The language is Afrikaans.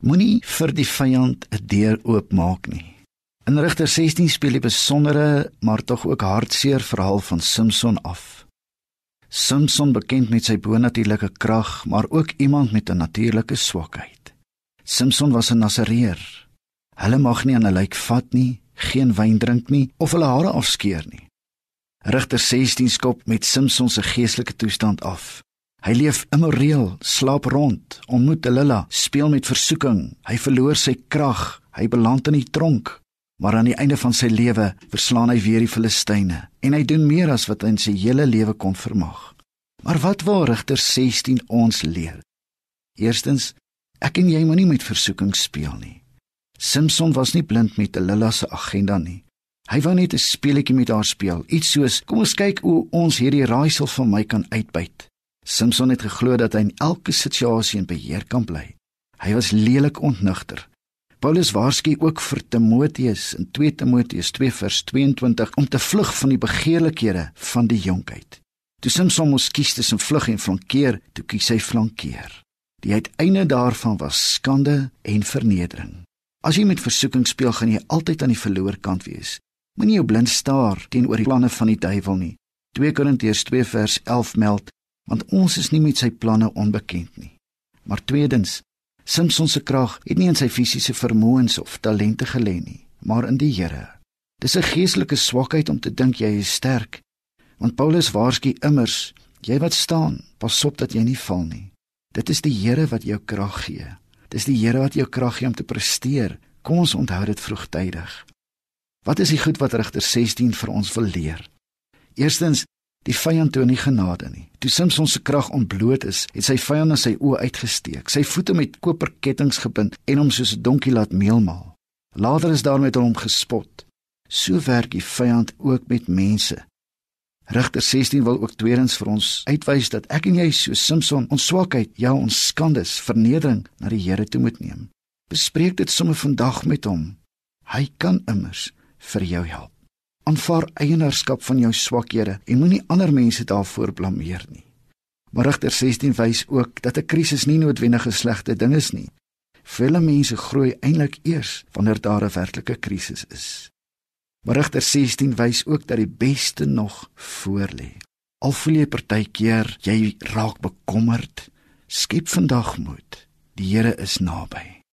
Moenie vir die vyand 'n deur oopmaak nie. In Rigter 16 speel die besondere, maar tog ook hartseer verhaal van Samson af. Samson bekend met sy bonatuurlike krag, maar ook iemand met 'n natuurlike swakheid. Samson was 'n Nasareer. Hulle mag nie aan 'n lijk vat nie, geen wyn drink nie of hulle hare afskeer nie. Rigter 16 skop met Samson se geestelike toestand af. Hy leef immoreel, slaap rond, ontmoet Delilah, speel met versoeking. Hy verloor sy krag, hy beland in die tronk. Maar aan die einde van sy lewe verslaan hy weer die Filistyne en hy doen meer as wat hy in sy hele lewe kon vermag. Maar wat wil Rigter 16 ons leer? Eerstens, ek en jy moenie met versoeking speel nie. Samson was nie blind met Delilah se agenda nie. Hy wou net 'n speletjie met haar speel, iets soos kom ons kyk hoe ons hierdie raaisel van my kan uitbuit. Samson het geglo dat hy in elke situasie in beheer kan bly. Hy was lelik ontnugter. Paulus waarsku ook vir Timoteus in 2 Timoteus 2 vers 22 om te vlug van die begeerlikhede van die jonkheid. Toe Samson moes kies tussen vlug en flankeer, toe kies hy flankeer. Die uiteinde daarvan was skande en vernedering. As jy met versoeking speel, gaan jy altyd aan die verloor kant wees. Moenie jou blind staar teenoor die planne van die duiwel nie. 2 Korintiërs 2 vers 11 meld, want ons is nie met sy planne onbekend nie. Maar tweedens, Samson se krag het nie in sy fisiese vermoëns of talente gelê nie, maar in die Here. Dis 'n geestelike swakheid om te dink jy is sterk. Want Paulus waarsku immers, jy wat staan, pas op dat jy nie val nie. Dit is die Here wat jou krag gee. Dis die Here wat jou krag gee om te presteer. Kom ons onthou dit vroegtydig. Wat is die goed wat Rigter 16 vir ons wil leer? Eerstens, die vyand toon nie genade nie. Toe Samson se krag ontbloot is, het sy vyand sy oë uitgesteek, sy voete met koperkettinge gebind en hom soos 'n donkie laat meelmaal. Later is daarmee hom gespot. So werk die vyand ook met mense. Rigter 16 wil ook tweedens vir ons uitwys dat ek en jy so Samson ons swakheid, ja ons skandes, vernedering na die Here toe moet neem. Bespreek dit sommer vandag met hom. Hy kan immers vir jou help. Aanvaar eienaarskap van jou swakhede en moenie ander mense daarvoor blameer nie. Maar Rigter 16 wys ook dat 'n krisis nie noodwendig 'n slegte ding is nie. Vele mense groei eintlik eers wanneer daar 'n werklike krisis is. Maar Rigter 16 wys ook dat die beste nog voorlê. Al voel jy partykeer jy raak bekommerd, skep vandag moed. Die Here is naby.